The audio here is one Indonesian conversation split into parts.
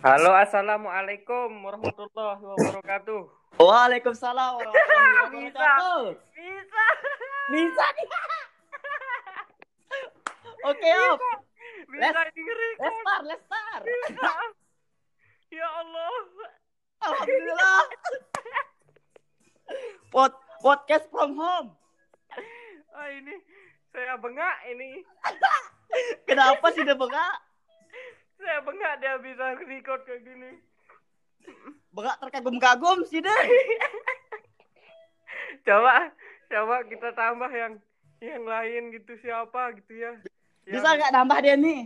Halo, assalamualaikum warahmatullahi wabarakatuh. Waalaikumsalam warahmatullahi Bisa. wabarakatuh. Bisa, Bisa nih. Oke, Op. bisa Les- dengerin. Lestar, lestar. Bisa. Ya Allah. Alhamdulillah. Pod, podcast from home. Ah, ini saya bengak ini. Kenapa sih udah bengak? Saya bengak dia bisa record kayak gini. Bengak terkagum-kagum sih deh. Coba, coba kita tambah yang yang lain gitu siapa gitu ya. Bisa Yang- nggak nambah dia nih?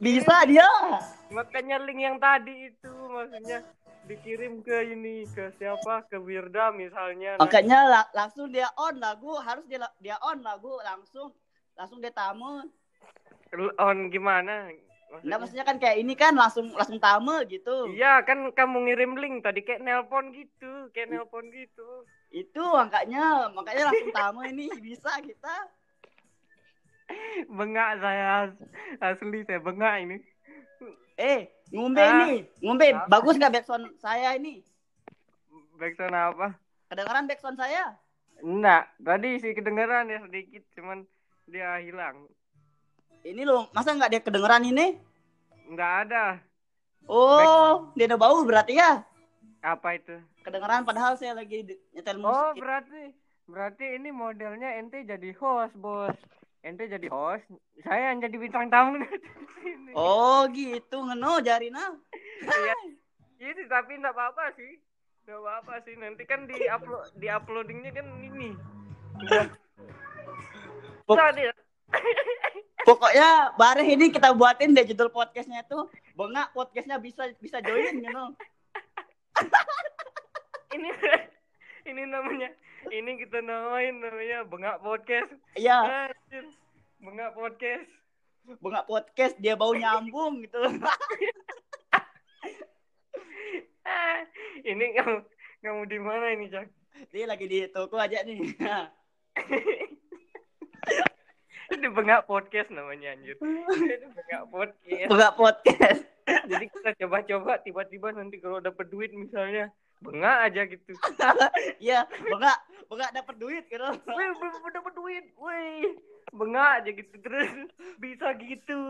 Bisa dia. Makanya link yang tadi itu maksudnya dikirim ke ini ke siapa ke Wirda misalnya. Makanya la- langsung dia on lagu, harus dia dia on lagu langsung langsung dia tamu. On gimana? Nah, maksudnya kan kayak ini kan langsung langsung tamu gitu. Iya kan kamu ngirim link tadi kayak nelpon gitu, kayak nelpon gitu. Itu makanya makanya langsung tamu ini bisa kita. Bengak saya asli saya bengak ini. Eh, ngombe Ah. ini, ngombe Apa? bagus nggak backsound saya ini? Backsound apa? Kedengaran backsound saya? Enggak, tadi sih kedengeran ya sedikit cuman dia hilang. Ini loh, masa nggak dia kedengeran ini? Enggak ada. Oh, dia udah bau berarti ya? Apa itu? Kedengeran padahal saya lagi nyetel Oh, musik. berarti berarti ini modelnya ente jadi host, Bos. Ente jadi host, saya yang jadi bintang tamu sini. Oh, gitu ngeno jarina. Iya. Iya sih, tapi enggak apa-apa sih. Enggak apa-apa sih. Nanti kan di upload di uploadingnya kan ini. Pok- Tadi Pokoknya bareng ini kita buatin deh judul podcastnya itu bengak podcastnya bisa bisa join gitu. ini ini namanya ini kita namain namanya bengak podcast. Iya. Bengak podcast. bengak podcast dia bau nyambung gitu. Ini kamu kamu di mana ini, Cak? Dia lagi di toko aja nih. Bengak podcast namanya anjir. Ini bengak podcast. bengak podcast. Jadi kita coba-coba tiba-tiba nanti kalau dapat duit misalnya bengak aja gitu. Iya, bengak bengak dapat duit gitu. Wih, belum dapat duit. Wih, bengak aja gitu terus bisa gitu.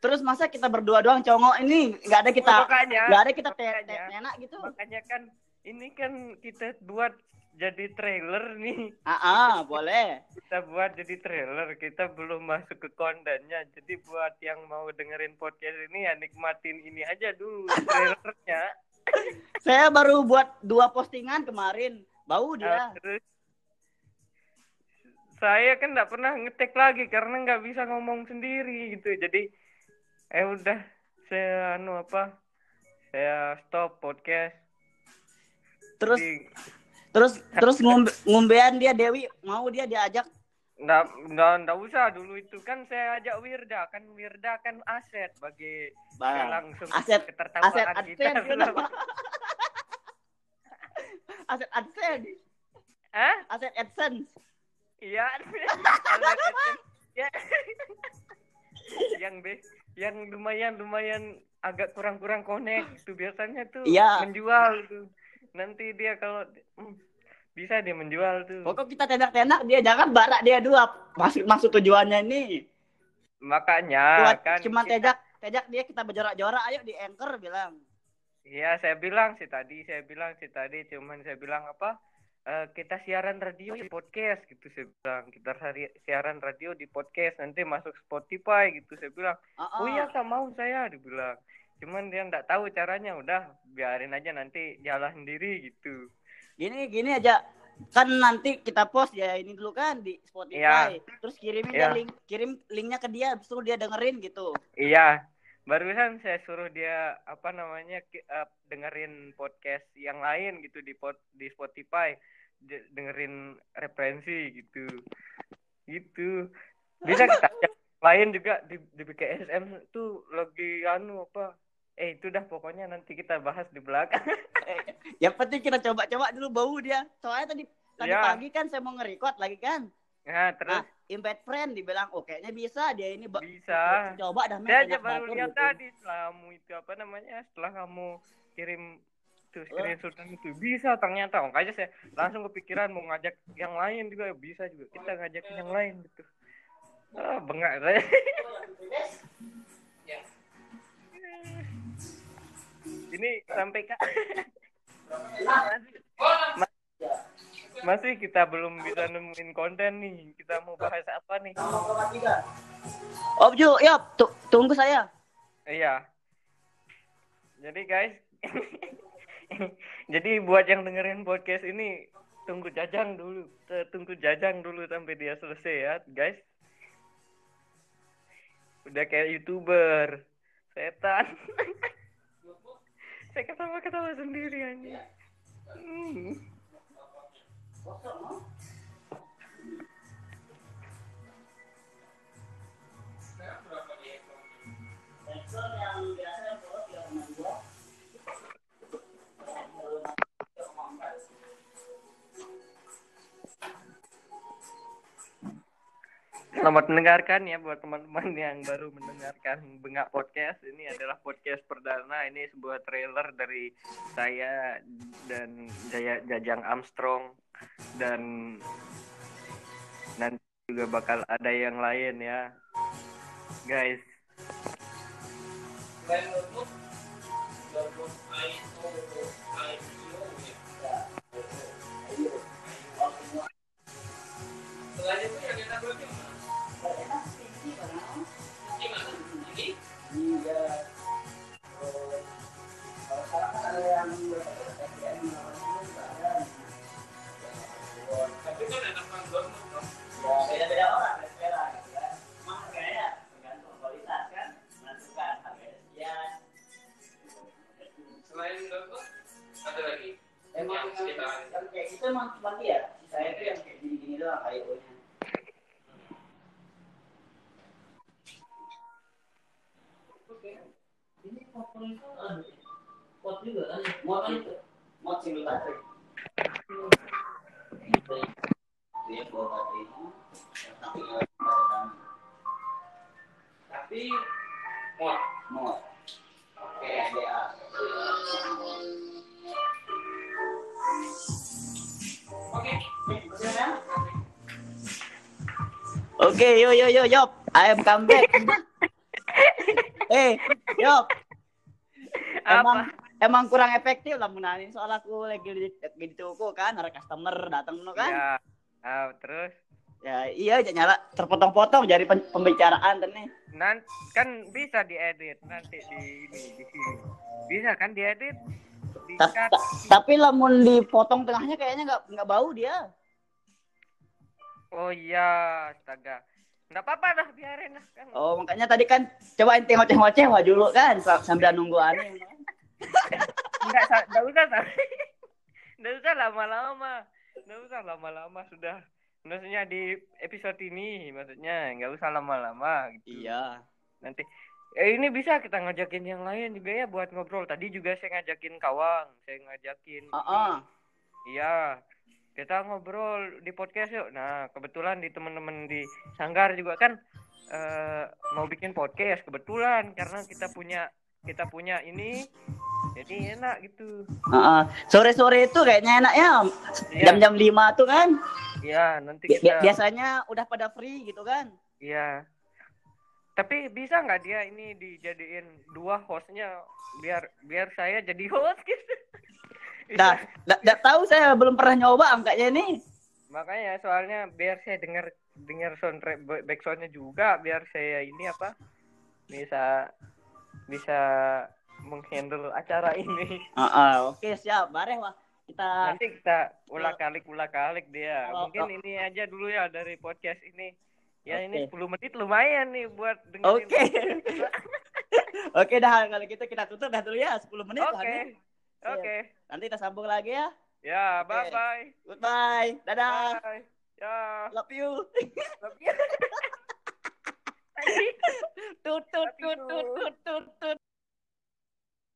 Terus masa kita berdua doang congok ini nggak ada kita nggak ada kita te- makanya. te- enak gitu. makanya kan ini kan kita buat jadi trailer nih. Ah, ah, boleh. Kita buat jadi trailer, kita belum masuk ke kontennya. Jadi buat yang mau dengerin podcast ini ya nikmatin ini aja dulu trailernya. Saya baru buat dua postingan kemarin. Bau dia. Nah, terus saya kan nggak pernah ngetek lagi karena nggak bisa ngomong sendiri gitu. Jadi eh udah saya anu apa? Saya stop podcast. Terus Jadi, terus terus ngombe, ngombean dia Dewi mau dia diajak nggak nggak nggak usah dulu itu kan saya ajak Wirda kan Wirda kan aset bagi Bang, langsung aset- ketertawaan aset kita. gitu. aset AdSense Hah? aset AdSense Iya. Aset ya. yang be yang lumayan lumayan agak kurang-kurang connect itu biasanya tuh Iya. menjual tuh. Nanti dia kalau hmm, bisa dia menjual tuh. pokok kita tenak-tenak dia jangan barak dia dua masuk masuk tujuannya ini Makanya Buat kan cuma kita- tejak tejak dia kita berjorak-jorak ayo di anchor bilang Iya, saya bilang sih tadi, saya bilang sih tadi, cuman saya bilang apa? eh, kita siaran radio di podcast gitu saya bilang. Kita siaran radio di podcast nanti masuk Spotify gitu saya bilang. Ah, Oh ah. iya, tak mau saya dibilang. Cuman dia nggak tahu caranya, udah biarin aja nanti jalan sendiri gitu. gini gini aja kan nanti kita post ya ini dulu kan di Spotify terus kirimin Iya. link kirim linknya ke dia suruh dia dengerin gitu Iya, barusan saya suruh dia apa namanya eh, dengerin podcast yang lain gitu di pot, di Spotify, De- dengerin referensi gitu, gitu. Bisa kita lain juga di di BKSM tuh lagi anu apa? Eh itu dah pokoknya nanti kita bahas di belakang. yang penting kita coba-coba dulu bau dia. Soalnya tadi tadi Iya. pagi kan saya mau nge-record lagi kan. Nah, terus? Nah, invite friend dibilang, oh kayaknya bisa dia ini bisa. coba dah Saya aja baru lihat gitu. tadi setelah kamu itu apa namanya setelah kamu kirim tuh screenshot itu bisa ternyata. Makanya saya langsung kepikiran mau ngajak yang lain juga. Bisa juga kita ngajak yang lain gitu. Ah bengak saya ini sampai kak masih, masih kita belum bisa nemuin konten nih kita mau bahas apa nih yuk, tu- tunggu saya. Iya. Jadi guys, jadi buat yang dengerin podcast ini tunggu jajang dulu, Eh, tunggu jajang dulu sampai dia selesai ya, guys. Udah kayak youtuber, setan. Saya ketawa-ketawa sendiri aja. Hmm. Selamat mendengarkan ya buat teman-teman yang baru mendengarkan Bengak Podcast. Ini adalah podcast perdana. Ini sebuah trailer dari saya dan Jaya Jajang Armstrong dan nanti juga bakal ada yang lain ya. Guys, emang cuma dia. Saya itu yang kayak gini-gini doang IO-nya. Ini motor itu ada pot juga kan? Mod itu. Mod single baterai. Dia bawa baterainya. Tapi Tapi mod. mod. Oke, yo yo yo Yop, I am come back. eh, Yop, emang apa? emang kurang efektif lah menahan soal aku lagi di, di toko kan, ada customer datang no kan. Ya. Terus Ya iya aja nyala terpotong-potong dari pen- pembicaraan tadi. nanti kan bisa diedit nanti di ini di sini. Bisa kan diedit? Ta- ta- tapi lamun dipotong tengahnya kayaknya nggak nggak bau dia. Oh iya, astaga. Enggak apa-apa dah, biarin lah kan. Oh makanya tadi kan cobain tengok-tengok cewek dulu kan sa- sambil nunggu aneh. Enggak, enggak usah, sa- enggak usah lama-lama. Enggak usah lama-lama sudah. Maksudnya di episode ini, maksudnya enggak usah lama-lama gitu. Iya. Nanti eh, ini bisa kita ngajakin yang lain juga ya buat ngobrol. Tadi juga saya ngajakin Kawang, saya ngajakin. Ah, ah. Iya. Kita ngobrol di podcast yuk. Nah, kebetulan di teman-teman di Sanggar juga kan eh, mau bikin podcast kebetulan karena kita punya kita punya ini jadi enak gitu. Ah, ah. Sore-sore itu kayaknya enak ya. Iya. Jam-jam 5 tuh kan. Iya, nanti Bi- kita biasanya udah pada free gitu kan. Iya. Tapi bisa nggak dia ini dijadiin dua hostnya biar biar saya jadi host gitu. Dah, dah, tahu saya belum pernah nyoba angkatnya ini. Makanya soalnya biar saya dengar dengar soundtrack ba- backsoundnya juga biar saya ini apa bisa bisa menghandle acara ini. Ah, ah, oke siap, bareh wah. Kita Nanti kita ulah kalik ulah kalik dia. Kalau- Mungkin ini aja dulu ya dari podcast ini. Ya ini Oke. 10 menit lumayan nih buat dengerin. Oke. Oke dah kalau gitu kita tutup dah dulu ya 10 menit Oke. nih. Oke. Nanti kita sambung lagi ya. Ya, Oke. bye bye. Goodbye. Dadah. Bye. Ya. Love you. Love you. tut tut tut tut tut. tut.